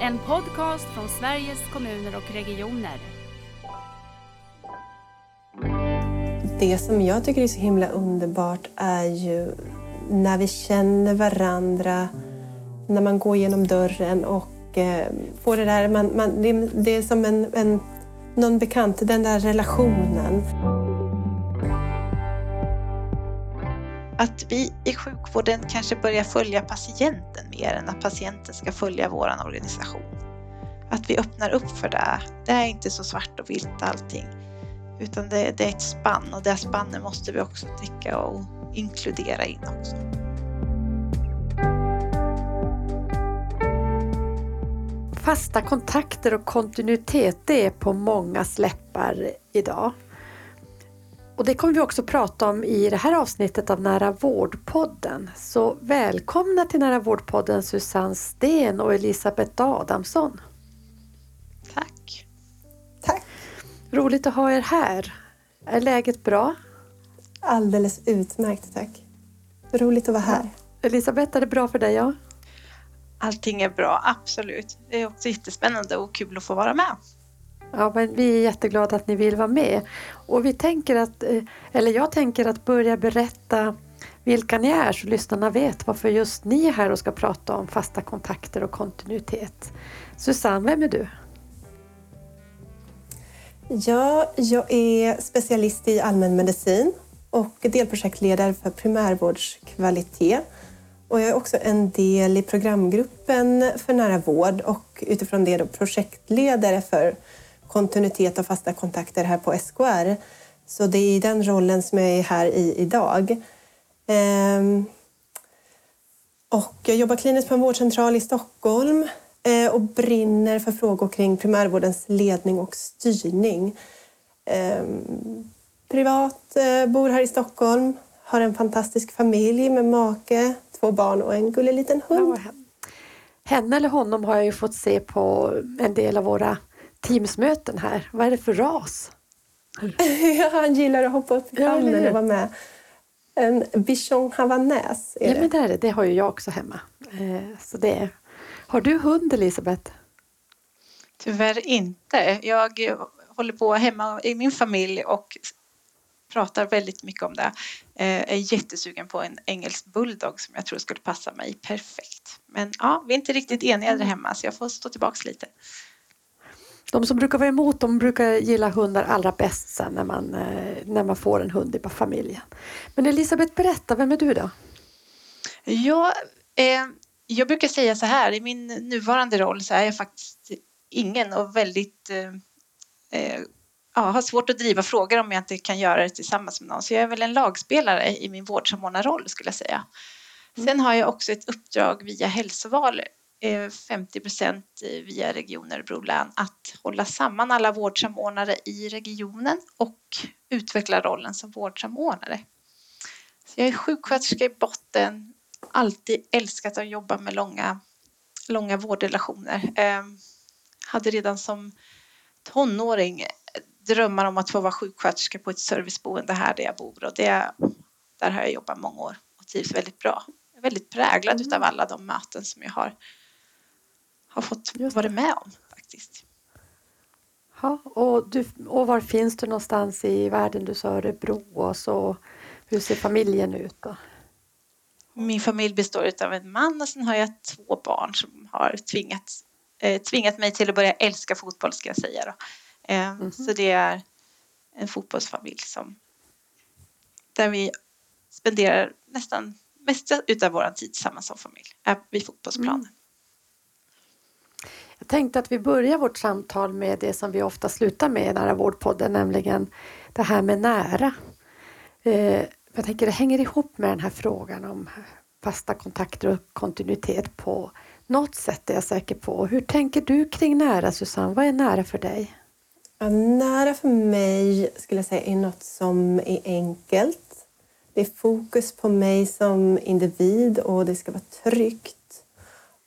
En podcast från Sveriges kommuner och regioner. Det som jag tycker är så himla underbart är ju när vi känner varandra, när man går genom dörren och eh, får det där, man, man, det, det är som en, en någon bekant, den där relationen. Att vi i sjukvården kanske börjar följa patienten mer än att patienten ska följa vår organisation. Att vi öppnar upp för det. Det är inte så svart och vitt allting. Utan det, det är ett spann och det spannet måste vi också täcka och inkludera in också. Fasta kontakter och kontinuitet det är på många läppar idag. Och det kommer vi också prata om i det här avsnittet av Nära vårdpodden. Så välkomna till Nära vårdpodden Susanne Sten och Elisabeth Adamsson. Tack! Tack! Roligt att ha er här. Är läget bra? Alldeles utmärkt, tack. Roligt att vara här. Elisabeth, är det bra för dig? Ja? Allting är bra, absolut. Det är också jättespännande och kul att få vara med. Ja, men vi är jätteglada att ni vill vara med. Och vi tänker att, eh, eller jag tänker att börja berätta vilka ni är så lyssnarna vet varför just ni är här och ska prata om fasta kontakter och kontinuitet. Susanne, vem är du? Ja, jag är specialist i allmänmedicin och delprojektledare för primärvårdskvalitet. Och jag är också en del i programgruppen för nära vård och utifrån det då projektledare för kontinuitet och fasta kontakter här på SKR. Så det är i den rollen som jag är här i idag. Ehm, och jag jobbar kliniskt på en vårdcentral i Stockholm eh, och brinner för frågor kring primärvårdens ledning och styrning. Ehm, privat, eh, bor här i Stockholm, har en fantastisk familj med make, två barn och en gullig liten hund. Henne eller honom har jag ju fått se på en del av våra Teamsmöten här. Vad är det för ras? ja, han gillar att hoppa upp i famnen och vara med. En bichon havanäs är det. Ja, men det, är det. det har ju jag också hemma. Eh, så det Har du hund, Elisabeth? Tyvärr inte. Jag håller på hemma i min familj och pratar väldigt mycket om det. Jag eh, är jättesugen på en engelsk bulldog som jag tror skulle passa mig perfekt. Men ja, vi är inte riktigt eniga där hemma så jag får stå tillbaks lite. De som brukar vara emot de brukar gilla hundar allra bäst sen när man, eh, när man får en hund i familjen. Men Elisabeth, berätta, vem är du då? Ja, eh, jag brukar säga så här, i min nuvarande roll så är jag faktiskt ingen och väldigt eh, eh, ja, har svårt att driva frågor om jag inte kan göra det tillsammans med någon. Så jag är väl en lagspelare i min vårdsamordnarroll skulle jag säga. Mm. Sen har jag också ett uppdrag via hälsoval 50 procent via Region Örebro län att hålla samman alla vårdsamordnare i regionen och utveckla rollen som vårdsamordnare. Så jag är sjuksköterska i botten, alltid älskat att jobba med långa, långa vårdrelationer. Eh, hade redan som tonåring drömmar om att få vara sjuksköterska på ett serviceboende här där jag bor och det, där har jag jobbat många år och trivs väldigt bra. Jag är väldigt präglad mm. av alla de möten som jag har har fått vara med om faktiskt. Ja, och, du, och var finns du någonstans i världen? Du sa Örebro och så hur ser familjen ut då? Min familj består av en man och sen har jag två barn som har tvingat, eh, tvingat mig till att börja älska fotboll ska jag säga. Då. Eh, mm -hmm. Så det är en fotbollsfamilj som där vi spenderar nästan mesta utav vår tid tillsammans som familj, är vid fotbollsplanen. Mm. Jag tänkte att vi börjar vårt samtal med det som vi ofta slutar med i Nära vårdpodden, nämligen det här med nära. Eh, jag tänker det hänger ihop med den här frågan om fasta kontakter och kontinuitet på något sätt är jag säker på. Hur tänker du kring nära Susanne? Vad är nära för dig? Ja, nära för mig skulle jag säga är något som är enkelt. Det är fokus på mig som individ och det ska vara tryggt.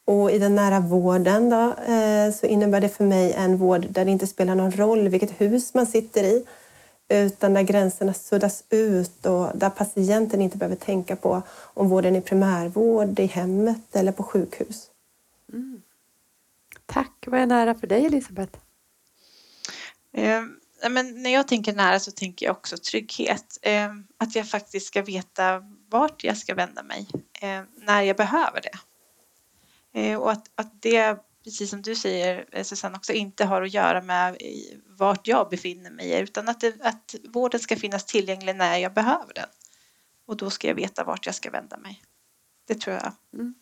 Och i den nära vården då, eh, så innebär det för mig en vård där det inte spelar någon roll vilket hus man sitter i utan där gränserna suddas ut och där patienten inte behöver tänka på om vården är primärvård, i hemmet eller på sjukhus. Mm. Tack. Vad är nära för dig Elisabeth? Eh, men när jag tänker nära så tänker jag också trygghet. Eh, att jag faktiskt ska veta vart jag ska vända mig eh, när jag behöver det. Eh, och att, att det, precis som du säger eh, Susanne, också inte har att göra med vart jag befinner mig utan att, det, att vården ska finnas tillgänglig när jag behöver den. Och då ska jag veta vart jag ska vända mig. Det tror jag mm.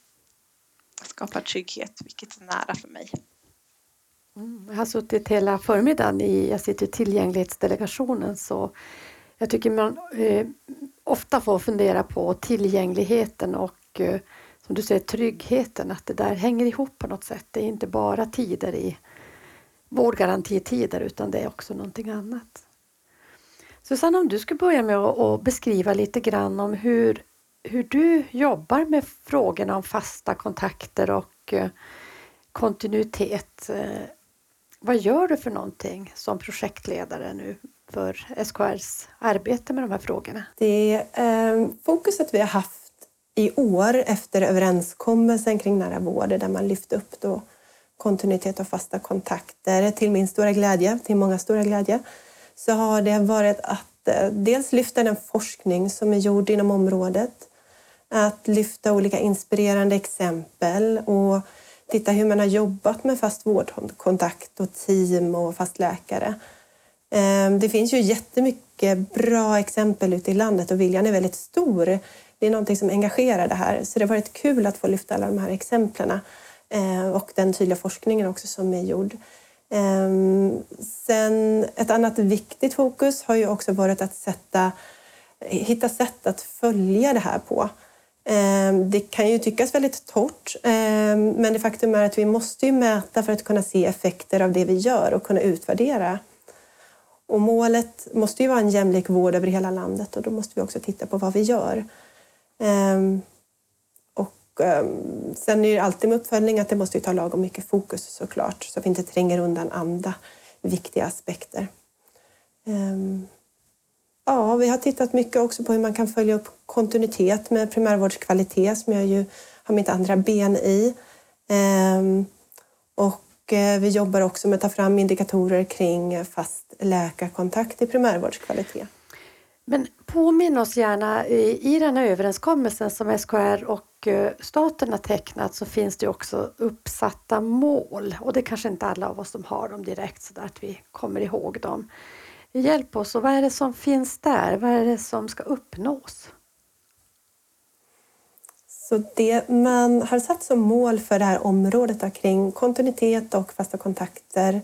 skapar trygghet, vilket är nära för mig. Mm. Jag har suttit hela förmiddagen i, jag sitter i tillgänglighetsdelegationen så jag tycker man eh, ofta får fundera på tillgängligheten och eh, som du säger tryggheten, att det där hänger ihop på något sätt. Det är inte bara tider i vårdgarantitider utan det är också någonting annat. Susanna, om du skulle börja med att beskriva lite grann om hur, hur du jobbar med frågorna om fasta kontakter och eh, kontinuitet. Eh, vad gör du för någonting som projektledare nu för SKRs arbete med de här frågorna? Det eh, fokuset vi har haft i år efter överenskommelsen kring nära vård där man lyfte upp då kontinuitet och fasta kontakter till min stora glädje, till många stora glädje, så har det varit att eh, dels lyfta den forskning som är gjord inom området, att lyfta olika inspirerande exempel och titta hur man har jobbat med fast vårdkontakt och team och fast läkare. Ehm, det finns ju jättemycket bra exempel ute i landet och viljan är väldigt stor. Det är någonting som engagerar det här, så det har varit kul att få lyfta alla de här exemplen eh, och den tydliga forskningen också som är gjord. Ehm, sen ett annat viktigt fokus har ju också varit att sätta, hitta sätt att följa det här på. Ehm, det kan ju tyckas väldigt torrt, ehm, men det faktum är att vi måste ju mäta för att kunna se effekter av det vi gör och kunna utvärdera. Och målet måste ju vara en jämlik vård över hela landet och då måste vi också titta på vad vi gör. Ehm, och ehm, sen är det alltid med uppföljning att det måste ta lagom mycket fokus såklart så att vi inte tränger undan andra viktiga aspekter. Ehm, ja, vi har tittat mycket också på hur man kan följa upp kontinuitet med primärvårdskvalitet som jag ju har mitt andra ben i. Och eh, vi jobbar också med att ta fram indikatorer kring fast läkarkontakt i primärvårdskvalitet. Men påminn oss gärna, eh, i den här överenskommelsen som SKR och eh, staten har tecknat så finns det också uppsatta mål och det är kanske inte alla av oss som har dem direkt så att vi kommer ihåg dem. Hjälp oss, och vad är det som finns där? Vad är det som ska uppnås? Så det man har satt som mål för det här området kring kontinuitet och fasta kontakter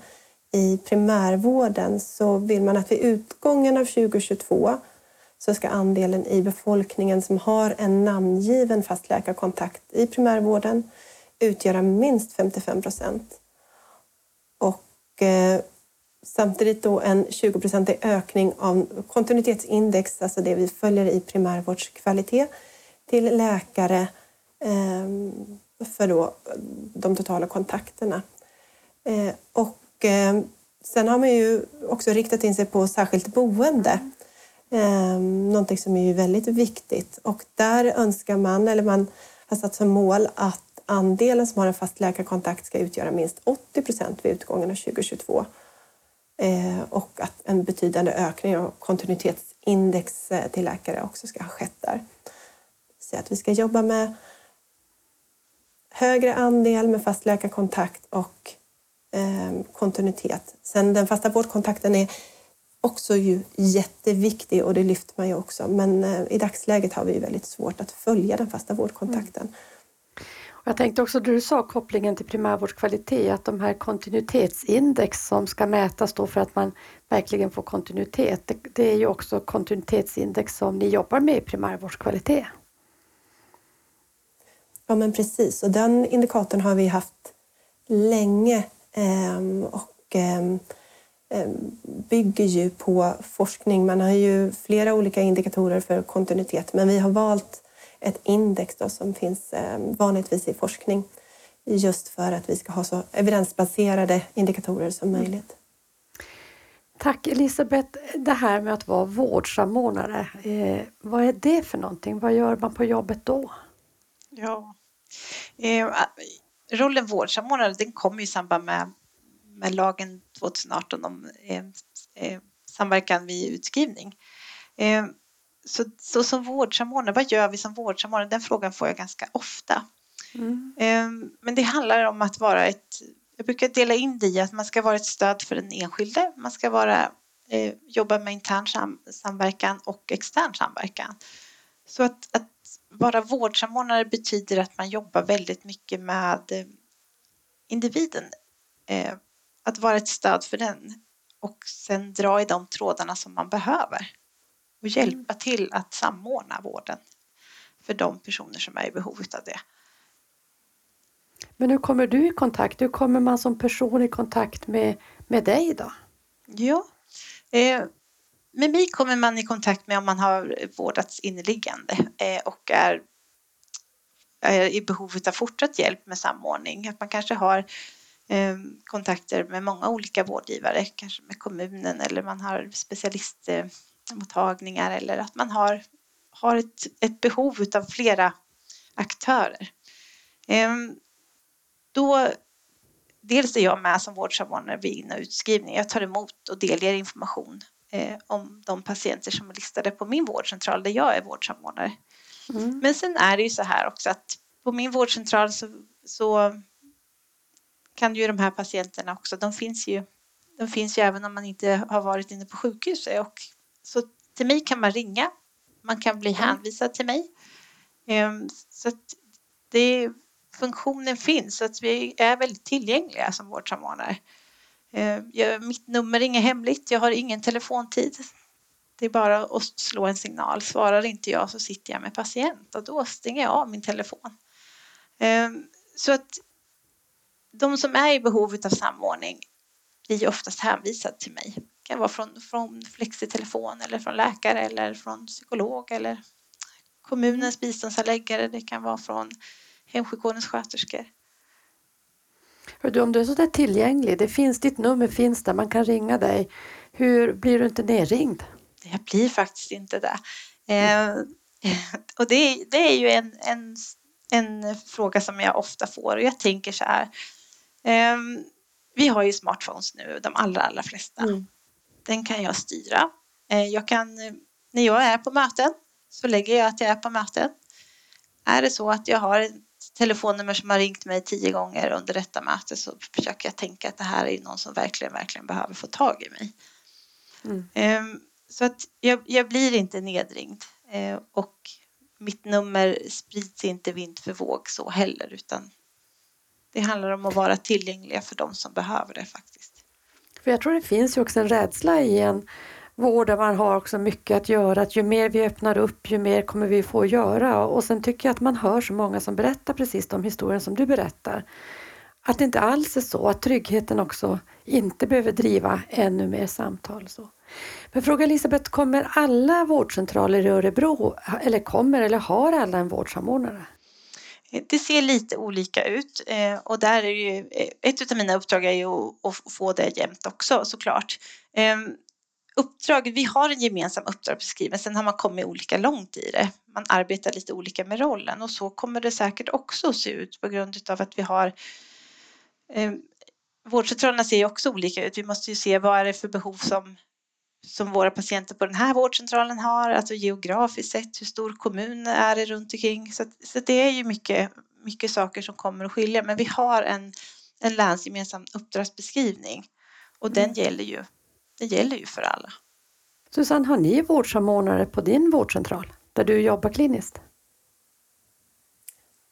i primärvården så vill man att vid utgången av 2022 så ska andelen i befolkningen som har en namngiven fast läkarkontakt i primärvården utgöra minst 55 procent. Och eh, Samtidigt då en 20-procentig ökning av kontinuitetsindex, alltså det vi följer i primärvårdskvalitet, till läkare eh, för då eh, de totala kontakterna. Eh, och eh, sen har man ju också riktat in sig på särskilt boende. Ehm, någonting som är ju väldigt viktigt och där önskar man, eller man har satt som mål att andelen som har en fast läkarkontakt ska utgöra minst 80 procent vid utgången av 2022 Eh, och att en betydande ökning av kontinuitetsindex eh, till läkare också ska ha skett där. Så att vi ska jobba med högre andel med fast läkarkontakt och eh, kontinuitet. Sen den fasta vårdkontakten är också ju jätteviktig och det lyfter man ju också. Men i dagsläget har vi väldigt svårt att följa den fasta vårdkontakten. Mm. Jag tänkte också, du sa kopplingen till primärvårdskvalitet, att de här kontinuitetsindex som ska mätas då för att man verkligen får kontinuitet, det, det är ju också kontinuitetsindex som ni jobbar med i primärvårdskvalitet. Ja men precis, och den indikatorn har vi haft länge ehm, och ehm, bygger ju på forskning. Man har ju flera olika indikatorer för kontinuitet men vi har valt ett index då, som finns eh, vanligtvis i forskning just för att vi ska ha så evidensbaserade indikatorer som mm. möjligt. Tack Elisabeth. Det här med att vara vårdsamordnare, eh, vad är det för någonting? Vad gör man på jobbet då? Ja, eh, rollen vårdsamordnare den kom i samband med, med lagen 2018 om eh, eh, samverkan vid utskrivning. Eh, så, så som vårdsamordnare, vad gör vi som vårdsamordnare? Den frågan får jag ganska ofta. Mm. Men det handlar om att vara ett, jag brukar dela in det i att man ska vara ett stöd för den enskilde, man ska vara, jobba med intern sam, samverkan och extern samverkan. Så att, att vara vårdsamordnare betyder att man jobbar väldigt mycket med individen. Att vara ett stöd för den och sen dra i de trådarna som man behöver och hjälpa mm. till att samordna vården för de personer som är i behov av det. Men hur kommer du i kontakt? Hur kommer man som person i kontakt med, med dig då? Ja, eh, med mig kommer man i kontakt med om man har vårdats inneliggande eh, och är, är i behov av fortsatt hjälp med samordning. Att man kanske har kontakter med många olika vårdgivare, kanske med kommunen eller man har specialistmottagningar eller att man har, har ett, ett behov av flera aktörer. Eh, då dels är jag med som vårdsamordnare vid in och utskrivning. Jag tar emot och delger information eh, om de patienter som är listade på min vårdcentral där jag är vårdsamordnare. Mm. Men sen är det ju så här också att på min vårdcentral så, så kan ju de här patienterna också, de finns ju, de finns ju även om man inte har varit inne på sjukhuset. Och, så till mig kan man ringa, man kan bli mm. hänvisad till mig. Um, så att det, funktionen finns, så att vi är väldigt tillgängliga som vårdsamordnare. Eh, jag, mitt nummer är inget hemligt, jag har ingen telefontid. Det är bara att slå en signal. Svarar inte jag så sitter jag med patient och då stänger jag av min telefon. Eh, så att de som är i behov av samordning blir oftast hänvisade till mig. Det kan vara från, från flexitelefon eller från läkare eller från psykolog eller kommunens biståndsanläggare. Det kan vara från hemsjukvårdens sköterskor. Du, om du är så där tillgänglig, det finns, ditt nummer finns där, man kan ringa dig. Hur blir du inte nerringd? Jag blir faktiskt inte det. Eh, och det, det, är ju en, en, en fråga som jag ofta får och jag tänker så här. Eh, vi har ju smartphones nu, de allra, allra flesta. Mm. Den kan jag styra. Eh, jag kan, när jag är på möten så lägger jag att jag är på möten. Är det så att jag har telefonnummer som har ringt mig tio gånger under detta möte så försöker jag tänka att det här är någon som verkligen, verkligen behöver få tag i mig. Mm. Ehm, så att jag, jag, blir inte nedringd ehm, och mitt nummer sprids inte vind för våg så heller utan det handlar om att vara tillgängliga för de som behöver det faktiskt. För jag tror det finns ju också en rädsla i en vård där man har också mycket att göra. Att ju mer vi öppnar upp, ju mer kommer vi få göra. Och sen tycker jag att man hör så många som berättar precis de historier som du berättar. Att det inte alls är så att tryggheten också inte behöver driva ännu mer samtal. Så. Men fråga Elisabeth, kommer alla vårdcentraler i Örebro, eller kommer eller har alla en vårdsamordnare? Det ser lite olika ut eh, och där är ju, eh, ett av mina uppdrag är ju att få det jämnt också såklart. Ehm, uppdrag, vi har en gemensam uppdragsbeskrivning, sen har man kommit olika långt i det. Man arbetar lite olika med rollen och så kommer det säkert också att se ut på grund av att vi har ehm, Vårdcentralerna ser ju också olika ut. Vi måste ju se vad är det för behov som, som våra patienter på den här vårdcentralen har, alltså geografiskt sett, hur stor kommun är det runt omkring. Så, så det är ju mycket, mycket saker som kommer att skilja, men vi har en, en länsgemensam uppdragsbeskrivning och den mm. gäller ju det gäller ju för alla. Susanne, har ni vårdsamordnare på din vårdcentral där du jobbar kliniskt?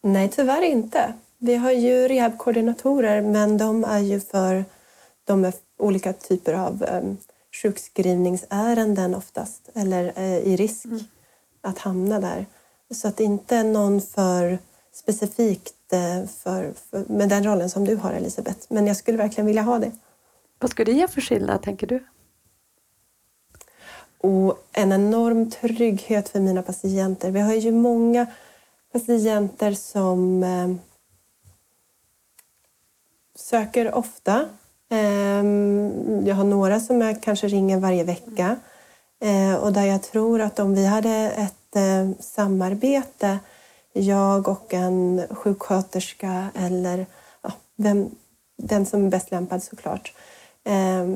Nej, tyvärr inte. Vi har ju rehabkoordinatorer men de är ju för de är olika typer av um, sjukskrivningsärenden oftast eller uh, i risk mm. att hamna där. Så att inte någon för specifikt uh, för, för, med den rollen som du har Elisabeth. Men jag skulle verkligen vilja ha det. Vad skulle det ge för skillnad tänker du? och en enorm trygghet för mina patienter. Vi har ju många patienter som eh, söker ofta. Eh, jag har några som jag kanske ringer varje vecka eh, och där jag tror att om vi hade ett eh, samarbete, jag och en sjuksköterska eller vem, den som är bäst lämpad såklart. Eh,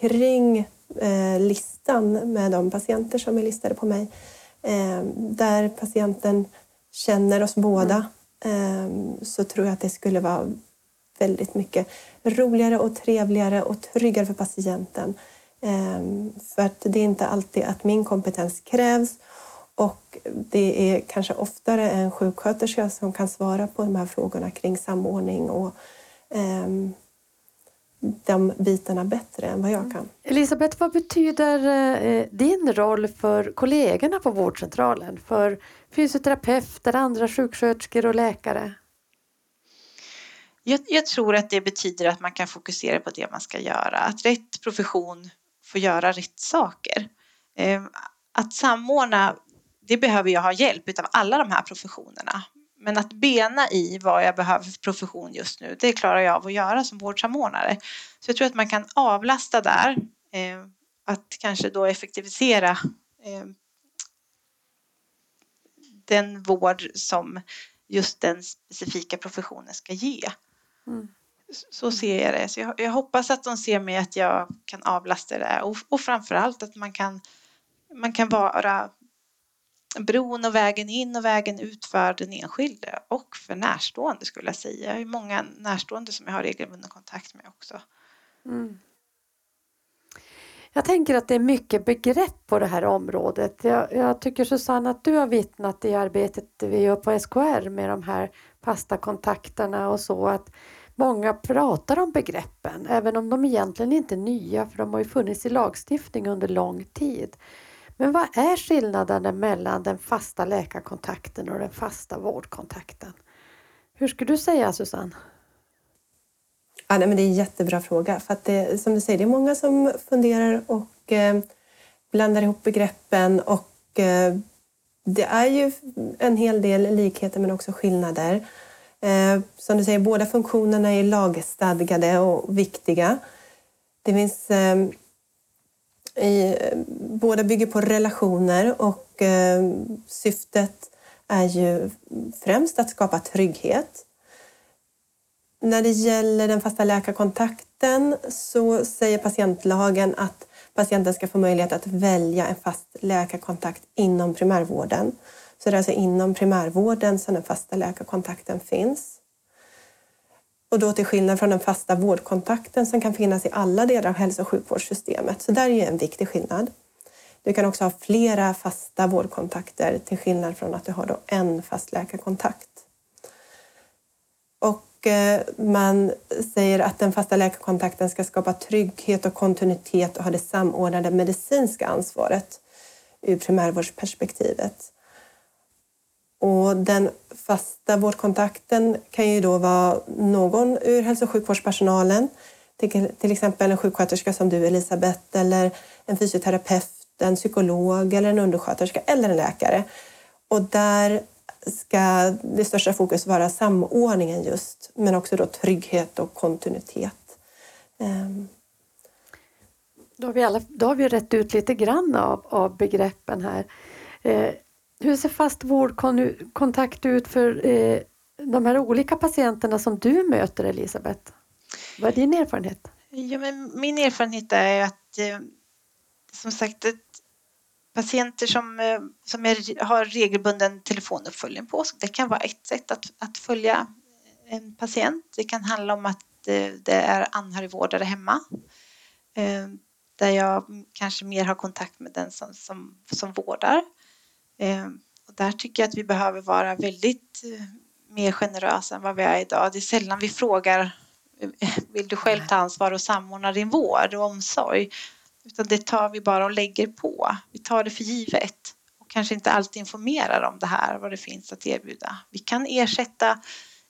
kring eh, listan med de patienter som är listade på mig eh, där patienten känner oss båda mm. så tror jag att det skulle vara väldigt mycket roligare och trevligare och tryggare för patienten. Ehm, för att det är inte alltid att min kompetens krävs och det är kanske oftare en sjuksköterska som kan svara på de här frågorna kring samordning och ehm, de bitarna bättre än vad jag kan. Mm. Elisabeth, vad betyder eh, din roll för kollegorna på vårdcentralen? För fysioterapeuter, andra sjuksköterskor och läkare? Jag, jag, tror att det betyder att man kan fokusera på det man ska göra, att rätt profession får göra rätt saker. Ehm, att samordna, det behöver jag ha hjälp av alla de här professionerna. Men att bena i vad jag behöver för profession just nu, det klarar jag av att göra som vårdsamordnare. Så jag tror att man kan avlasta där, ehm, att kanske då effektivisera ehm, den vård som just den specifika professionen ska ge. Mm. Så ser jag det. Så jag, jag, hoppas att de ser mig att jag kan avlasta det och, och framförallt att man kan, man kan vara bron och vägen in och vägen ut för den enskilde och för närstående skulle jag säga. Jag har många närstående som jag har regelbunden kontakt med också. Mm. Jag tänker att det är mycket begrepp på det här området. Jag, jag, tycker Susanne att du har vittnat i arbetet vi gör på SKR med de här fasta kontakterna och så att många pratar om begreppen även om de egentligen inte är nya för de har ju funnits i lagstiftning under lång tid. Men vad är skillnaden mellan den fasta läkarkontakten och den fasta vårdkontakten? Hur skulle du säga Susanne? Ja, nej, men det är en jättebra fråga. För att det, som du säger, det är många som funderar och eh, blandar ihop begreppen. Och eh, det är ju en hel del likheter men också skillnader. Eh, som du säger, båda funktionerna är lagstadgade och viktiga. Det finns ehm, eh, i, båda bygger på relationer och eh, syftet är ju främst att skapa trygghet. När det gäller den fasta läkarkontakten så säger patientlagen att patienten ska få möjlighet att välja en fast läkarkontakt inom primärvården. Så det är alltså inom primärvården som den fasta läkarkontakten finns. Och då till skillnad från den fasta vårdkontakten som kan finnas i alla delar av hälso och sjukvårdssystemet. Så där är ju en viktig skillnad. Du kan också ha flera fasta vårdkontakter till skillnad från att du har då en fast läkarkontakt. Och Eh, man säger att den fasta läkarkontakten ska skapa trygghet och kontinuitet och ha det samordnade medicinska ansvaret ur primärvårdsperspektivet. Och den fasta vårdkontakten kan ju då vara någon ur hälso och sjukvårdspersonalen, till exempel en sjuksköterska som du Elisabeth, eller en fysioterapeut, en psykolog eller en undersköterska eller en läkare. Och där ska det största fokus vara samordningen just, men också då trygghet och kontinuitet. Ehm. Då har vi, alla, då har vi rätt ut lite grann av, av begreppen här. Eh, hur ser fast vårdkontakt ut för eh, de här olika patienterna som du möter, Elisabeth? Vad är din erfarenhet? Ja, men min erfarenhet är att eh, som sagt att patienter som, eh, som är, har regelbunden telefonuppföljning på det kan vara ett sätt att, att följa eh, en patient. Det kan handla om att eh, det är anhörigvårdare hemma där jag kanske mer har kontakt med den som, som, som vårdar. Och där tycker jag att vi behöver vara väldigt mer generösa än vad vi är idag. Det är sällan vi frågar vill du själv ta ansvar och samordna din vård och omsorg? Utan det tar vi bara och lägger på. Vi tar det för givet och kanske inte alltid informerar om det här, vad det finns att erbjuda. Vi kan ersätta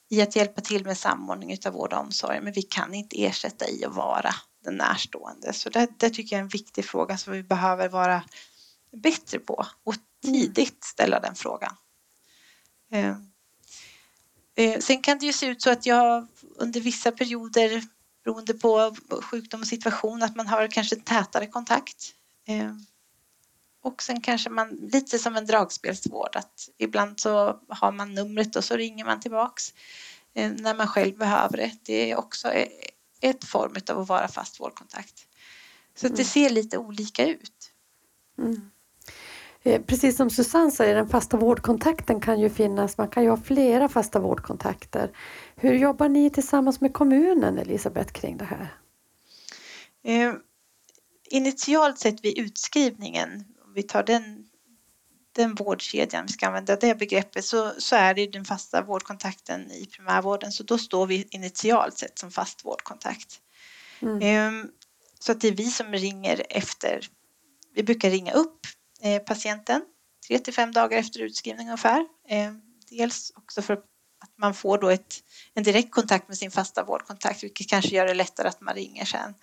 i att hjälpa till med samordning av vård och omsorg, men vi kan inte ersätta i att vara den närstående. Så det, det tycker jag är en viktig fråga som vi behöver vara bättre på och tidigt ställa den frågan. Eh, eh, sen kan det ju se ut så att jag under vissa perioder beroende på sjukdom och situation att man har kanske tätare kontakt. Eh, och sen kanske man lite som en dragspelsvård att ibland så har man numret och så ringer man tillbaks. eh, när man själv behöver det. Det är också ett form av att vara fast vårdkontakt. Så det mm. ser lite olika ut. Mm. Eh, precis som Susanne säger, den fasta vårdkontakten kan ju finnas, man kan ju ha flera fasta vårdkontakter. Hur jobbar ni tillsammans med kommunen, Elisabeth, kring det här? Eh, initialt sett vid utskrivningen, om vi tar den, den vårdkedjan, vi ska använda det begreppet, så, så är det den fasta vårdkontakten i primärvården, så då står vi initialt sett som fast vårdkontakt. Mm. Eh, så att det är vi som ringer efter, vi brukar ringa upp patienten tre till fem dagar efter utskrivning ungefär. Eh, dels också för att man får då ett, en direkt kontakt med sin fasta vårdkontakt vilket kanske gör det lättare att man ringer sen.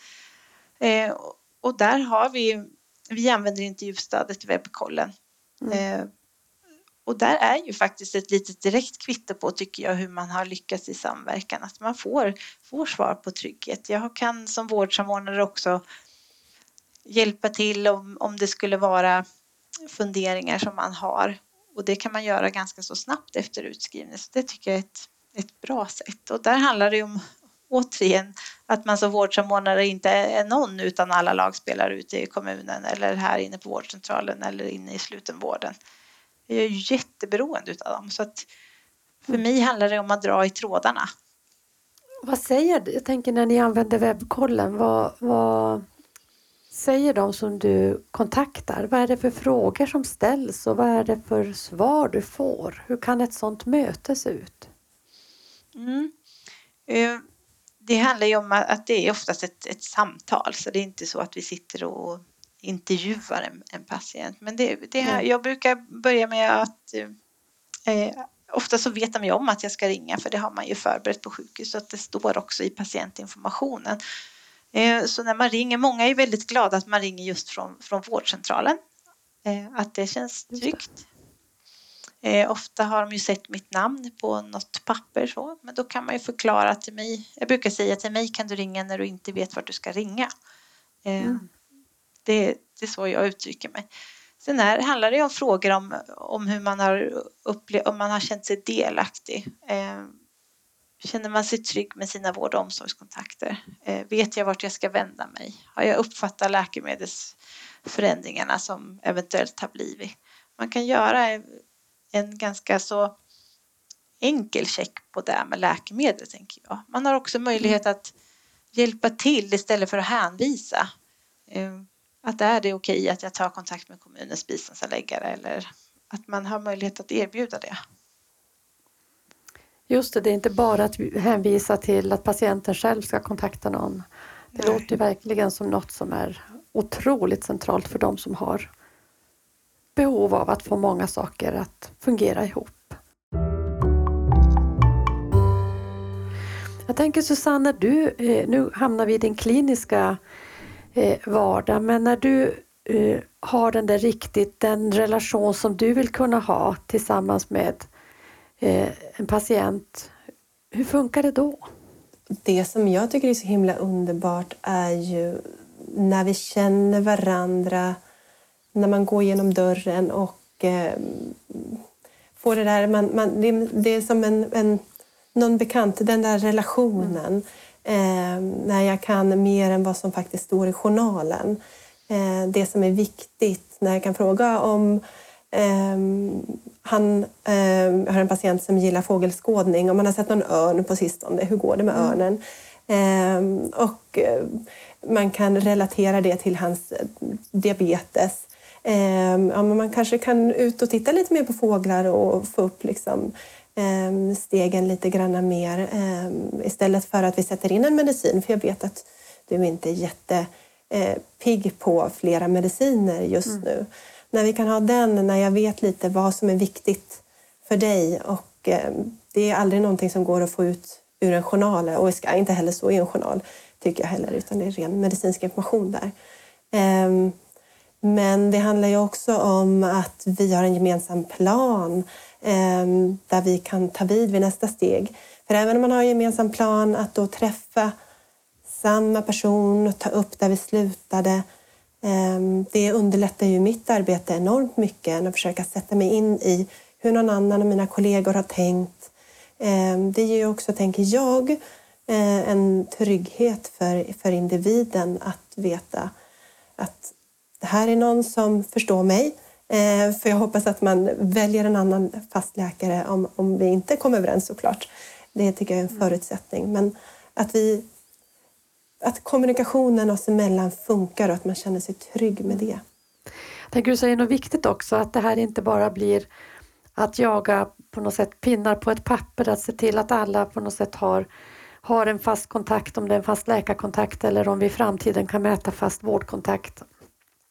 Eh, och där har vi, vi använder intervjustödet webbkollen. Mm. Eh, och där är ju faktiskt ett litet direkt kvitto på, tycker jag, hur man har lyckats i samverkan. Att man får, får svar på trygghet. Jag kan som vårdsamordnare också hjälpa till om, om det skulle vara funderingar som man har. Och det kan man göra ganska så snabbt efter utskrivning. Så det tycker jag är ett, ett bra sätt. Och där handlar det om återigen att man som vårdsamordnare inte är någon utan alla lagspelare ute i kommunen eller här inne på vårdcentralen eller inne i slutenvården. Jag är ju jätteberoende av dem så att för mig handlar det om att dra i trådarna. Vad säger du? Jag tänker när ni använder webbkollen, vad, vad säger de som du kontaktar? Vad är det för frågor som ställs och vad är det för svar du får? Hur kan ett sådant möte se ut? Mm. Eh, det handlar ju om att det är oftast ett, ett samtal så det är inte så att vi sitter och intervjuar en, en patient. Men det, det här, jag brukar börja med att eh, ofta så vet de ju om att jag ska ringa för det har man ju förberett på sjukhus så att det står också i patientinformationen. Eh, så när man ringer, många är väldigt glada att man ringer just från, från vårdcentralen. Eh, att det känns tryggt. Eh, ofta har de ju sett mitt namn på något papper så, men då kan man ju förklara till mig. Jag brukar säga till mig kan du ringa när du inte vet vart du ska ringa. Eh, mm. det, det, är så jag uttrycker mig. Sen här handlar det om frågor om, om hur man har upplevt, om man har känt sig delaktig. Eh, känner man sig trygg med sina vård och omsorgskontakter? Eh, vet jag vart jag ska vända mig? Har jag uppfattat läkemedelsförändringarna som eventuellt har blivit? Man kan göra en ganska så enkel check på det med läkemedel, tänker jag. Man har också möjlighet att hjälpa till istället för att hänvisa. Eh, att är det okej att jag tar kontakt med kommunens biståndsanläggare eller att man har möjlighet att erbjuda det. Just det, det är inte bara att hänvisa till att patienten själv ska kontakta någon. Det Nej. låter verkligen som något som är otroligt centralt för de som har behov av att få många saker att fungera ihop. Jag tänker Susanne, du, eh, nu hamnar vi i din kliniska eh, vardag, men när du eh, har den där riktigt, den relation som du vill kunna ha tillsammans med Eh, en patient, hur funkar det då? Det som jag tycker är så himla underbart är ju när vi känner varandra när man går genom dörren och eh, får det där... Man, man, det, det, är som en, en, någon bekant, den där relationen. Eh, när jag kan mer än vad som faktiskt står i journalen. Eh, det som är viktigt när jag kan fråga om han um, har en patient som gillar fågelskådning. Om man har sett någon örn på sistone, hur går det med mm. örnen? Um, och uh, man kan relatera det till hans diabetes. Ehm, ja, men man kanske kan ut och titta lite mer på fåglar och få upp liksom, ehm, stegen lite grann mer ehm, istället för att vi sätter in en medicin. För jag vet att du inte är jättepigg eh, på flera mediciner just mm. nu. När vi kan ha den, när jag vet lite vad som är viktigt för dig och eh, det är aldrig någonting som går att få ut ur en journal och ska inte heller stå i en journal tycker jag heller, utan det är ren medicinsk information där. Ehm, men det handlar ju också om att vi har en gemensam plan ehm, där vi kan ta vid vid nästa steg. För även om man har en gemensam plan att då träffa samma person och ta upp där vi slutade. Eh, det underlättar ju mitt arbete enormt mycket att försöka sätta mig in i hur någon annan av mina kollegor har tänkt. Eh, det ger ju också, tänker jag, eh, en trygghet för, för individen att veta att det här är någon som förstår mig. För jag hoppas att man väljer en annan fastläkare om, om vi inte kommer överens såklart. Det tycker jag är en förutsättning. Men att, vi, att kommunikationen oss emellan funkar och att man känner sig trygg med det. Jag tänker du säger något viktigt också, att det här inte bara blir att jaga på något sätt pinnar på ett papper, att se till att alla på något sätt har, har en fast kontakt, om det är en fast läkarkontakt eller om vi i framtiden kan mäta fast vårdkontakt.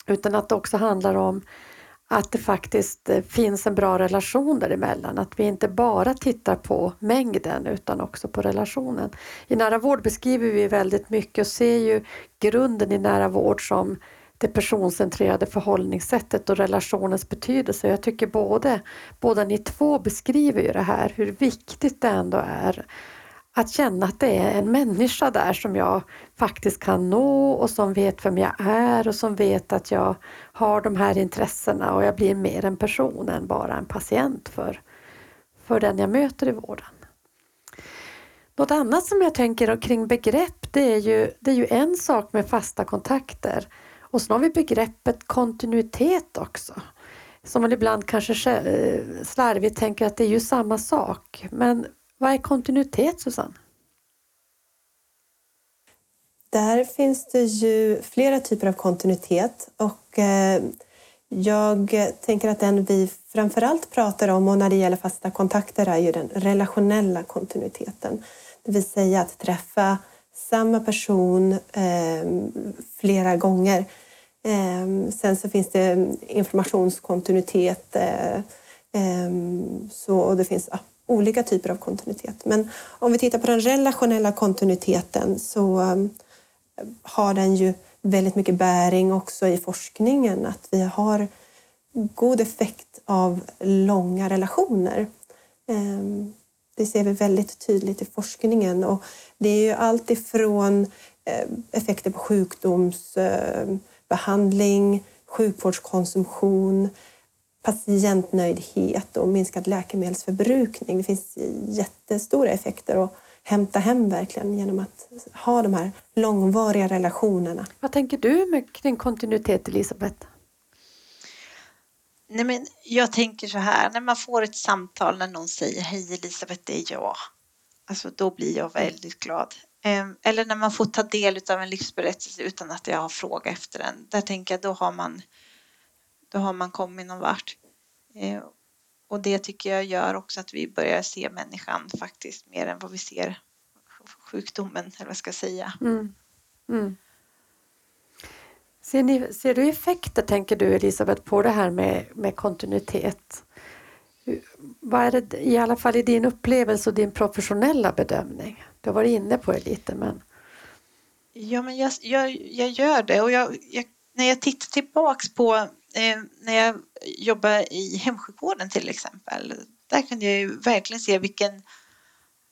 Utan att det också handlar om att det faktiskt eh, finns en bra relation däremellan. Att vi inte bara tittar på mängden utan också på relationen. I nära vård beskriver vi väldigt mycket och ser ju grunden i nära vård som det personcentrerade förhållningssättet och relationens betydelse. Jag tycker både, båda ni två beskriver ju det här, hur viktigt det ändå är att känna att det är en människa där som jag faktiskt kan nå och som vet vem jag är och som vet att jag har de här intressena och jag blir mer en person än bara en patient för, för den jag möter i vården. Något annat som jag tänker kring begrepp det är ju, det är ju en sak med fasta kontakter och så har vi begreppet kontinuitet också. Som man ibland kanske eh, slarvigt tänker att det är ju samma sak. Men vad är kontinuitet Susanne? Där finns det ju flera typer av kontinuitet och eh, jag tänker att den vi framförallt pratar om och när det gäller fasta kontakter är ju den relationella kontinuiteten. Det vill säga att träffa samma person eh, flera gånger. Eh, sen så finns det informationskontinuitet så, och det finns olika typer av kontinuitet. Men om vi tittar på den relationella kontinuiteten så ehm, har den ju väldigt mycket bäring också i forskningen. Att vi har god effekt av långa relationer. Ehm, det ser vi väldigt tydligt i forskningen och det är ju allt ifrån eh, effekter på sjukdomsbehandling, eh, sjukvårdskonsumtion, patientnöjdhet och minskad läkemedelsförbrukning. Det finns jättestora effekter att hämta hem verkligen genom att ha de här långvariga relationerna. Vad tänker du med kring kontinuitet, Elisabeth? Nej, men jag tänker så här, när man får ett samtal när någon säger Hej Elisabeth, det är jag. Alltså, då blir jag väldigt glad. Ehm, eller när man får ta del av en livsberättelse utan att jag har frågat efter den. Där tänker jag, då har man då har man kommit någon vart. Eh, och det tycker jag gör också att vi börjar se människan faktiskt mer än vad vi ser sjukdomen, eller vad jag ska säga. Mm. Mm. Ser, ni, ser du effekter, tänker du Elisabeth, på det här med, med kontinuitet? Vad är det, i alla fall i din upplevelse och din professionella bedömning? Du har varit inne på det lite, men... Ja, men jag, jag, jag gör det och jag, jag, när jag tittar tillbaks på när jag jobbade i hemsjukvården till exempel, där kunde jag ju verkligen se vilken,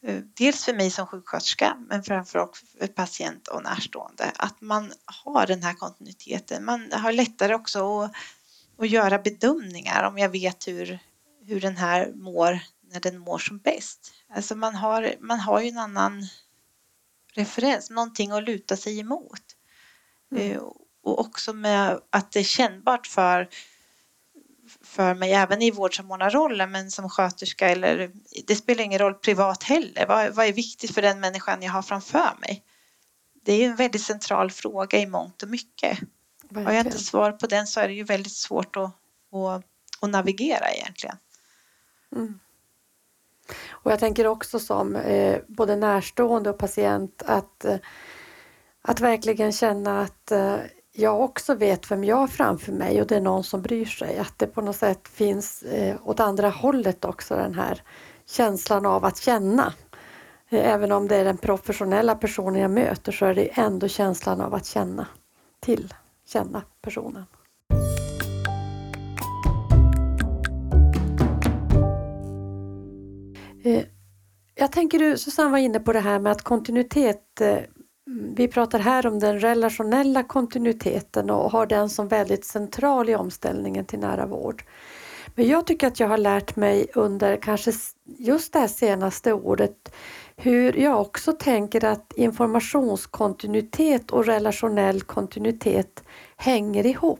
eh, dels för mig som sjuksköterska, men framförallt för patient och närstående, att man har den här kontinuiteten. Man har lättare också att, att göra bedömningar om jag vet hur, hur den här mår när den mår som bäst. Alltså man har, man har ju en annan referens, någonting att luta sig emot. Mm. Och också med att det är kännbart för, för mig även i vårdsamordnarrollen men som sköterska eller det spelar ingen roll privat heller. Vad, vad är viktigt för den människan jag har framför mig? Det är en väldigt central fråga i mångt och mycket. Verkligen. Har jag inte svar på den så är det ju väldigt svårt att, att, att navigera egentligen. Mm. Och jag tänker också som eh, både närstående och patient att, eh, att verkligen känna att eh, jag också vet vem jag har framför mig och det är någon som bryr sig. Att det på något sätt finns eh, åt andra hållet också den här känslan av att känna. Eh, även om det är den professionella personen jag möter så är det ändå känslan av att känna till, känna personen. Eh, jag tänker du, Susanne var inne på det här med att kontinuitet eh, Mm, vi pratar här om den relationella kontinuiteten och har den som väldigt central i omställningen till nära vård. Men Jag tycker att jag har lärt mig under kanske just det här senaste året hur jag också tänker att informationskontinuitet och relationell kontinuitet hänger ihop.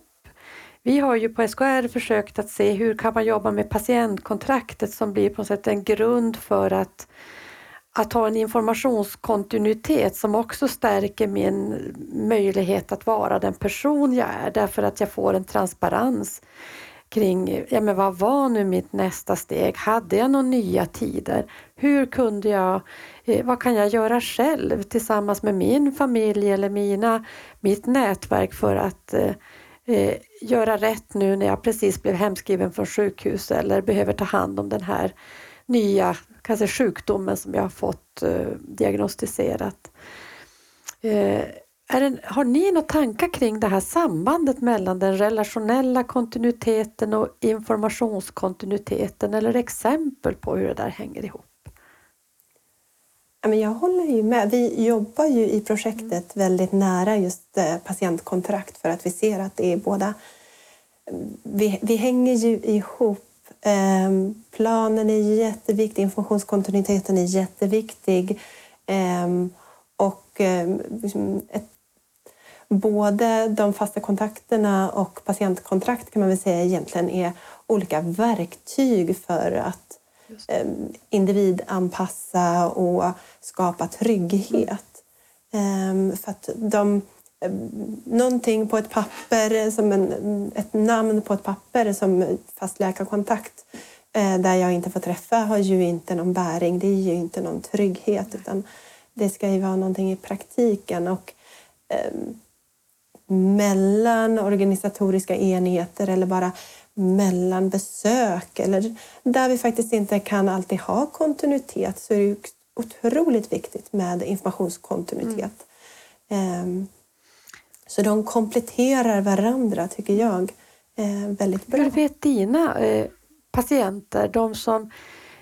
Vi har ju på SKR försökt att se hur kan man jobba med patientkontraktet som blir på något sätt en grund för att, att ha en informationskontinuitet som också stärker min möjlighet att vara den person jag är därför att jag får en transparens kring ja, men vad var nu mitt nästa steg? Hade jag några nya tider? Hur kunde jag, eh, vad kan jag göra själv tillsammans med min familj eller mina, mitt nätverk för att eh, eh, göra rätt nu när jag precis blev hemskriven från sjukhus eller behöver ta hand om den här nya kanske sjukdomen som jag har fått eh, diagnostiserat. Eh, det, har ni några tankar kring det här sambandet mellan den relationella kontinuiteten och informationskontinuiteten eller exempel på hur det där hänger ihop? Jag håller ju med. Vi jobbar ju i projektet väldigt nära just eh, patientkontrakt för att vi ser att det är båda... Vi, vi hänger ju ihop. Ehm, planen är jätteviktig, informationskontinuiteten är jätteviktig. Ehm, och ehm, liksom ett, både de fasta kontakterna och patientkontrakt kan man väl säga egentligen är olika verktyg för att individanpassa och skapa trygghet. För att de, någonting på ett papper, som en, ett namn på ett papper som fast läkarkontakt eh, där jag inte får träffa har ju inte någon bäring. Det är ju inte någon trygghet utan det ska ju vara någonting i praktiken. Och, mellan organisatoriska enheter eller bara mellan besök eller där vi faktiskt inte kan alltid ha kontinuitet så är det otroligt viktigt med informationskontinuitet. Mm. Så de kompletterar varandra tycker jag eh, väldigt bra. Hur vet dina eh, patienter, de som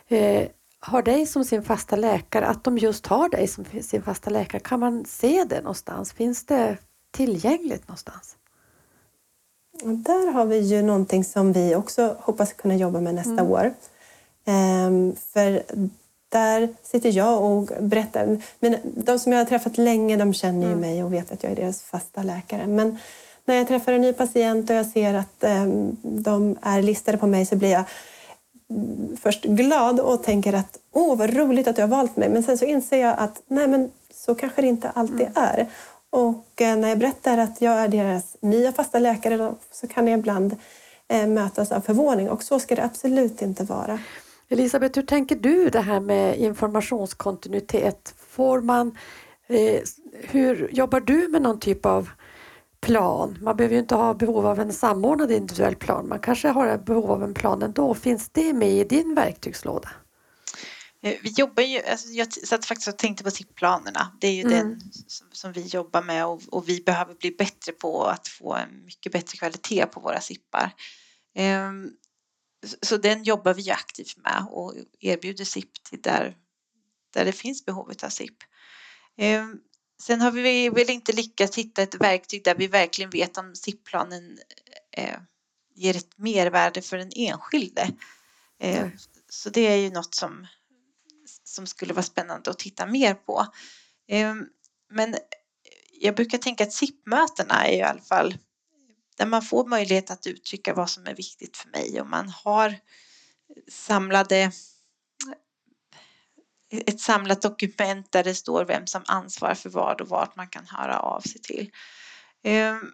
eh, har dig som sin fasta läkare, att de just har dig som sin fasta läkare? Kan man se det någonstans? Finns det tillgängligt någonstans? Och där har vi ju någonting som vi också hoppas kunna jobba med nästa mm. år. Ehm, för där sitter jag och berättar. Men de som jag har träffat länge de känner ju mm. mig och vet att jag är deras fasta läkare. Men när jag träffar en ny patient och jag ser att um, de är listade på mig så blir jag först glad och tänker att åh vad roligt att du har valt mig. Men sen så inser jag att nej men så kanske det inte alltid mm. är. Och eh, när jag berättar att jag är deras nya fasta läkare så kan jag ibland eh, mötas av förvåning och så ska det absolut inte vara. Elisabeth, hur tänker du det här med informationskontinuitet? Får man, eh, hur jobbar du med någon typ av plan? Man behöver ju inte ha behov av en samordnad individuell plan. Man kanske har behov av en plan ändå. Finns det med i din verktygslåda? Eh, vi jobbar ju, alltså jag satt faktiskt och tänkte på SIP-planerna. Det är ju mm. den som, som, vi jobbar med och, och, vi behöver bli bättre på att få en mycket bättre kvalitet på våra SIPar. Um, så den jobbar vi aktivt med och erbjuder SIP till där, där det finns behov av SIP. Um, sen har vi väl inte lyckats hitta ett verktyg där vi verkligen vet om SIP-planen eh, ger ett mervärde för den enskilde. Eh, så det är ju något som som skulle vara spännande att titta mer på. Ehm, men jag brukar tänka att SIP-mötena är i alla fall där man får möjlighet att uttrycka vad som är viktigt för mig och man har samlade ett samlat dokument där det står vem som ansvarar för vad och vart man kan höra av sig till. Ehm,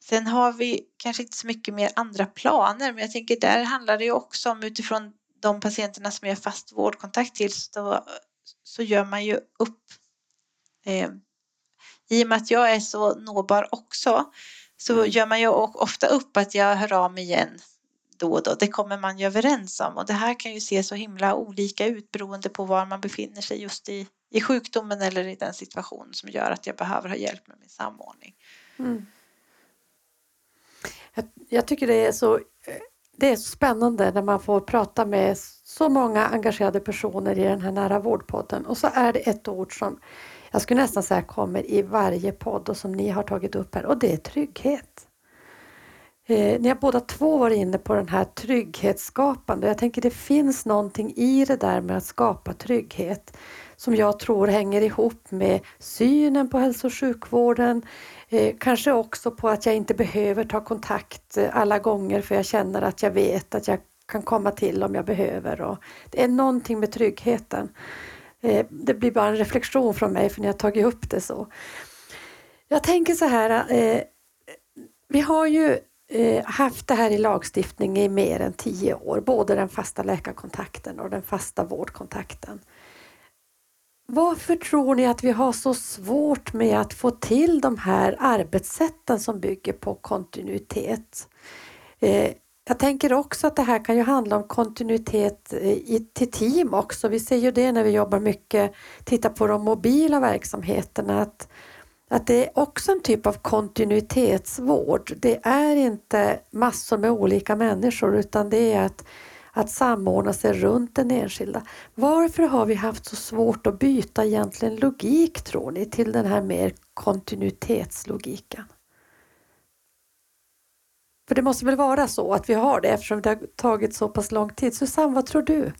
sen har vi kanske inte så mycket mer andra planer men jag tänker där handlar det ju också om utifrån de patienterna som jag har fast vårdkontakt till så, så gör man ju upp. Ehm, I och med att jag är så nåbar också så mm. gör man ju ofta upp att jag hör av mig igen då och då. Det kommer man ju överens om och det här kan ju se så himla olika ut beroende på var man befinner sig just i, i sjukdomen eller i den situation som gör att jag behöver ha hjälp med min samordning. Mm. Jag, jag, tycker det är så det är spännande när man får prata med så många engagerade personer i den här nära vårdpodden och så är det ett ord som jag skulle nästan säga kommer i varje podd och som ni har tagit upp här och det är trygghet. Eh, ni har båda två varit inne på den här trygghetsskapande. Jag tänker det finns någonting i det där med att skapa trygghet som jag tror hänger ihop med synen på hälso och sjukvården. Eh, kanske också på att jag inte behöver ta kontakt eh, alla gånger för jag känner att jag vet att jag kan komma till om jag behöver. Och det är någonting med tryggheten. Eh, det blir bara en reflektion från mig för ni har tagit upp det så. Jag tänker så här, eh, vi har ju eh, haft det här i lagstiftning i mer än tio år, både den fasta läkarkontakten och den fasta vårdkontakten. Varför tror ni att vi har så svårt med att få till de här arbetssätten som bygger på kontinuitet? Jag tänker också att det här kan ju handla om kontinuitet eh, i, till team också. Vi ser ju det när vi jobbar mycket, tittar på de mobila verksamheterna, att, att det är också en typ av kontinuitetsvård. Det är inte massor med olika människor utan det är att, att samordna sig runt den enskilda. Varför har vi haft så svårt att byta egentligen logik tror ni till den här mer kontinuitetslogiken? För det måste väl vara så att vi har det eftersom det har tagit så pass lång tid. Susanne, vad tror du?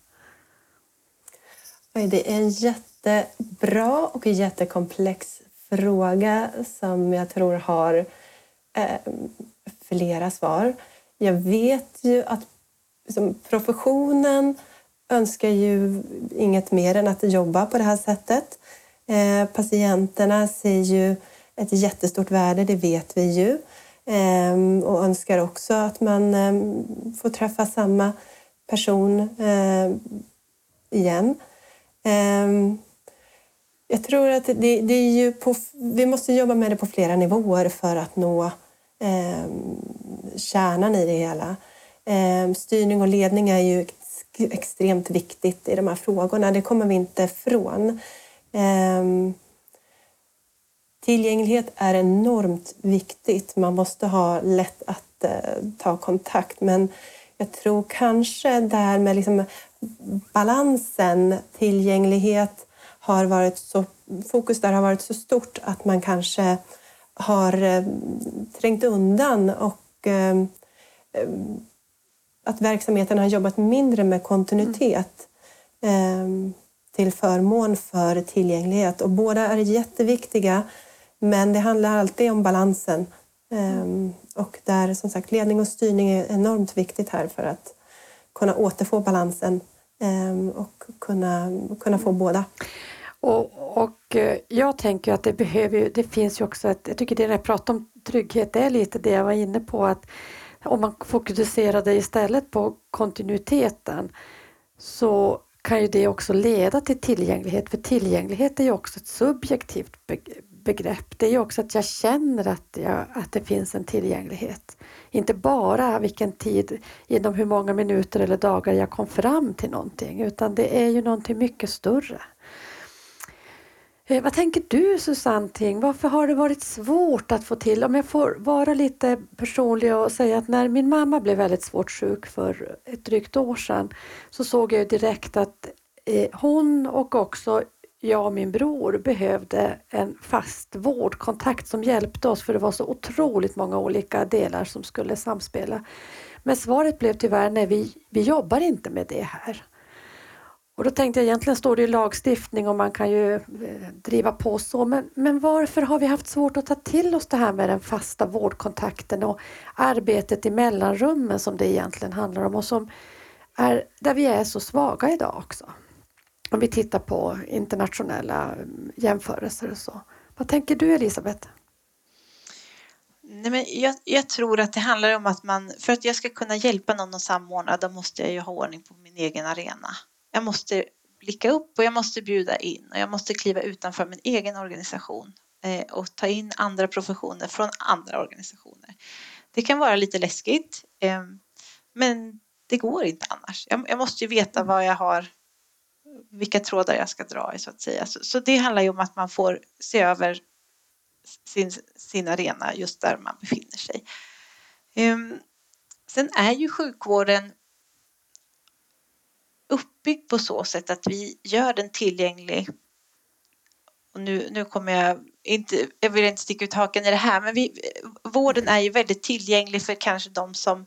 Det är en jättebra och jättekomplex fråga som jag tror har eh, flera svar. Jag vet ju att liksom, professionen önskar ju inget mer än att jobba på det här sättet. Eh, patienterna ser ju ett jättestort värde, det vet vi ju. Ehm, och önskar också att man ehm, får träffa samma person ehm, igen. Jag tror att det, det, är ju på, vi måste jobba med det på flera nivåer för att nå kärnan i det hela. Styrning och ledning är ju extremt viktigt i de här frågorna, det kommer vi inte ifrån. Tillgänglighet är enormt viktigt. Man måste ha lätt att eh, ta kontakt. Men jag tror kanske där med liksom balansen, tillgänglighet har varit så, fokus där har varit så stort att man kanske har eh, trängt undan och eh, eh att verksamheten har jobbat mindre med kontinuitet mm. till förmån för tillgänglighet. Och båda är jätteviktiga men det handlar alltid om balansen. Mm. Och där som sagt ledning och styrning är enormt viktigt här för att kunna återfå balansen ehm, och kunna, kunna få båda. Och, och eh, jag tänker att det behöver det finns ju också ett, jag tycker det när jag pratar om trygghet, det är lite det jag var inne på att om man fokuserade istället på kontinuiteten så kan ju det också leda till tillgänglighet, för tillgänglighet är ju också ett subjektivt begrepp. Det är ju också att jag känner att, jag, att det finns en tillgänglighet. Inte bara vilken tid, inom hur många minuter eller dagar jag kom fram till någonting, utan det är ju någonting mycket större. Eh, vad tänker du Susanne Ting? Varför har det varit svårt att få till, om jag får vara lite personlig och säga att när min mamma blev väldigt svårt sjuk för ett drygt år sedan så såg jag direkt att eh, hon och också jag och min bror behövde en fast vårdkontakt som hjälpte oss för det var så otroligt många olika delar som skulle samspela. Men svaret blev tyvärr nej, vi, vi jobbar inte med det här. Och då tänkte jag egentligen står det i lagstiftning och man kan ju eh, driva på så men, men varför har vi haft svårt att ta till oss det här med den fasta vårdkontakten och arbetet i mellanrummen som det egentligen handlar om och som är där vi är så svaga idag också om vi tittar på internationella mm, jämförelser och så. Vad tänker du Elisabeth? Nej, men jag, jag, tror att det handlar om att man, för att jag ska kunna hjälpa någon att samordna, då måste jag ju ha ordning på min egen arena. Jag måste blicka upp och jag måste bjuda in och jag måste kliva utanför min egen organisation eh, och ta in andra professioner från andra organisationer. Det kan vara lite läskigt, eh, men det går inte annars. Jag, jag måste ju veta vad jag har vilka trådar jag ska dra i så att säga. Så, så, det handlar ju om att man får se över sin, sin arena just där man befinner sig. Um, sen är ju sjukvården uppbyggd på så sätt att vi gör den tillgänglig. Och nu, nu kommer jag inte, jag vill inte sticka ut hakan i det här, men vi, vården är ju väldigt tillgänglig för kanske de som,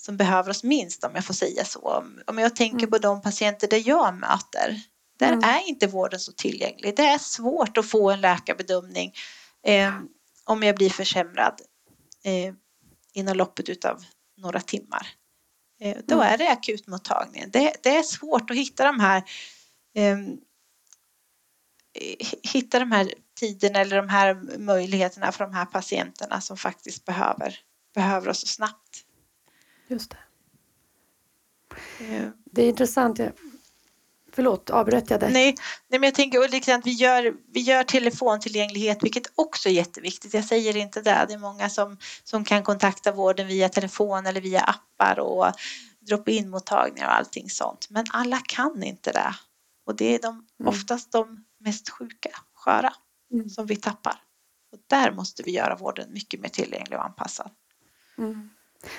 som behöver oss minst om jag får säga så. Om jag tänker mm. på de patienter där jag möter, där mm. är inte vården så tillgänglig. Det är svårt att få en läkarbedömning eh, om jag blir försämrad eh, inom loppet av några timmar. Eh, då mm. är det akutmottagningen. Det, det, är svårt att hitta de här eh, hitta de här tiderna eller de här möjligheterna för de här patienterna som faktiskt behöver, behöver oss så snabbt. Just det. Eh. Det är intressant. Förlåt, avbröt jag dig? Nej, nej men jag tänker liksom att vi gör, vi gör telefontillgänglighet, vilket också är jätteviktigt. Jag säger inte det. Det är många som, som kan kontakta vården via telefon eller via appar och drop-in mottagningar och allting sånt. Men alla kan inte det. Och det är de, mm. oftast de mest sjuka, sköra, mm. som vi tappar. Och där måste vi göra vården mycket mer tillgänglig och anpassad. Mm.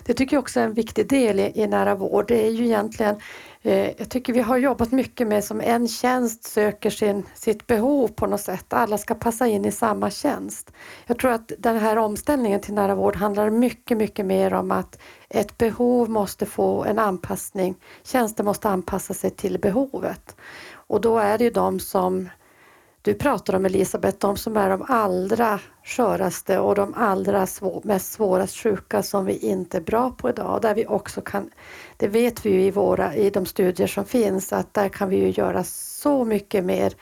Det tycker jag också är en viktig del i, i nära vård. Det är ju egentligen, eh, jag tycker vi har jobbat mycket med som en tjänst söker sin, sitt behov på något sätt. Alla ska passa in i samma tjänst. Jag tror att den här omställningen till nära vård handlar mycket, mycket mer om att ett behov måste få en anpassning. Tjänsten måste anpassa sig till behovet. Och då är det ju de som du pratar om Elisabeth, de som är de allra sköraste och de allra svå, mest svårast sjuka som vi inte är bra på idag. Där vi också kan, det vet vi ju i, våra, i de studier som finns, att där kan vi ju göra så mycket mer,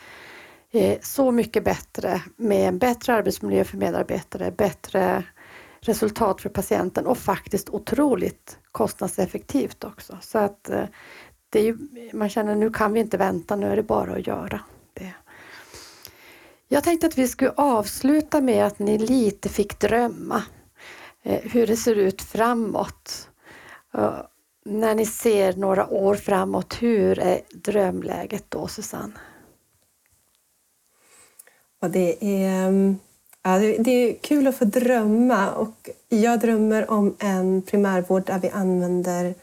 eh, så mycket bättre med en bättre arbetsmiljö för medarbetare, bättre resultat för patienten och faktiskt otroligt kostnadseffektivt också. Så att eh, det är ju, man känner nu kan vi inte vänta, nu är det bara att göra. Jag tänkte att vi skulle avsluta med att ni lite fick drömma eh, hur det ser ut framåt. Eh, när ni ser några år framåt, hur är drömläget då Susanne? Och det, är, eh, ja, det är kul att få drömma och jag drömmer om en primärvård där vi använder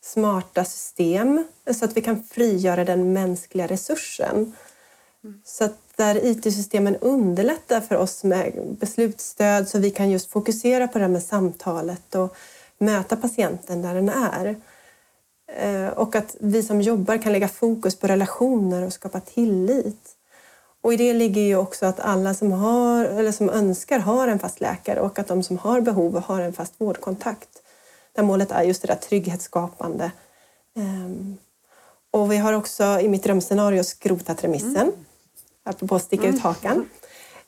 smarta system så att vi kan frigöra den mänskliga resursen. Mm. Så att där IT-systemen underlättar för oss med beslutsstöd så vi kan just fokusera på det här med samtalet och möta patienten där den är. Eh, och att vi som jobbar kan lägga fokus på relationer och skapa tillit. Och i det ligger ju också att alla som, har, eller som önskar har en fast läkare och att de som har behov har en fast vårdkontakt. Där målet är just det där trygghetsskapande. Ehm, och vi har också i mitt drömscenario skrotat remissen. Mm apropå att sticka ut mm. hakan.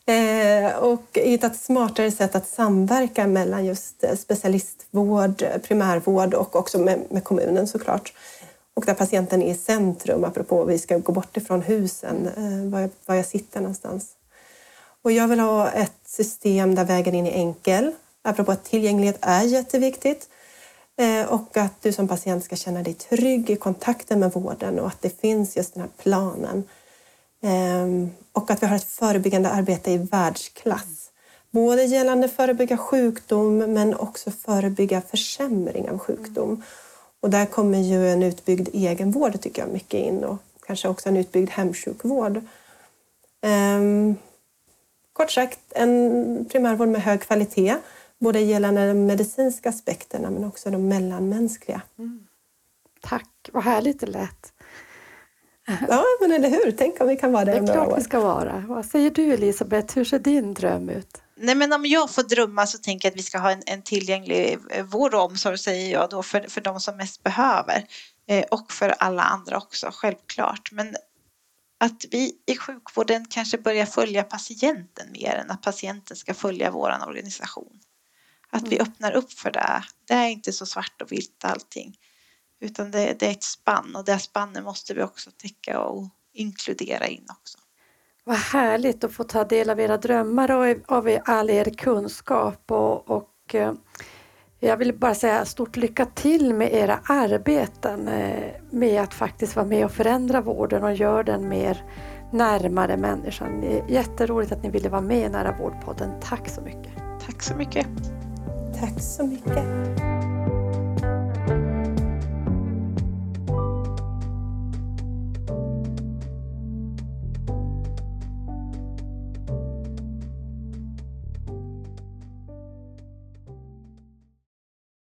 Eh, och hittat smartare sätt att samverka mellan just eh, specialistvård, primärvård och också med, med kommunen såklart. Och där patienten är i centrum, apropå vi ska gå bort ifrån husen, eh, var, jag, var jag sitter någonstans. Och jag vill ha ett system där vägen in är enkel, apropå att tillgänglighet är jätteviktigt. Och att du som patient ska känna dig trygg i kontakten med vården och att det finns just den här planen Ehm, och att vi har ett förebyggande arbete i världsklass. Både gällande förebygga sjukdom men också förebygga försämring av sjukdom. Och där kommer ju en utbyggd egenvård tycker jag mycket in och kanske också en utbyggd hemsjukvård. Ehm, kort sagt en primärvård med hög kvalitet både gällande de medicinska aspekterna men också de mellanmänskliga. Mm. Tack, vad härligt det lät. Ja, men eller hur? Tänk om vi kan vara där Det är klart vi ska vara. Vad säger du Elisabeth, hur ser din dröm ut? Nej, men om jag får drömma så tänker jag att vi ska ha en, en tillgänglig eh, vård och omsorg, säger jag då, för, för de som mest behöver. Eh, och för alla andra också, självklart. Men att vi i sjukvården kanske börjar följa patienten mer än att patienten ska följa vår organisation. Att vi mm. öppnar upp för det. Det är inte så svart och vitt allting. Utan det, det är ett spann och det spannet måste vi också täcka och inkludera in också. Vad härligt att få ta del av era drömmar och av all er kunskap och, och eh, jag vill bara säga stort lycka till med era arbeten eh, med att faktiskt vara med och förändra vården och göra den mer närmare människan. Det är jätteroligt att ni ville vara med i Nära vårdpodden. Tack så mycket. Tack så mycket. Tack så mycket.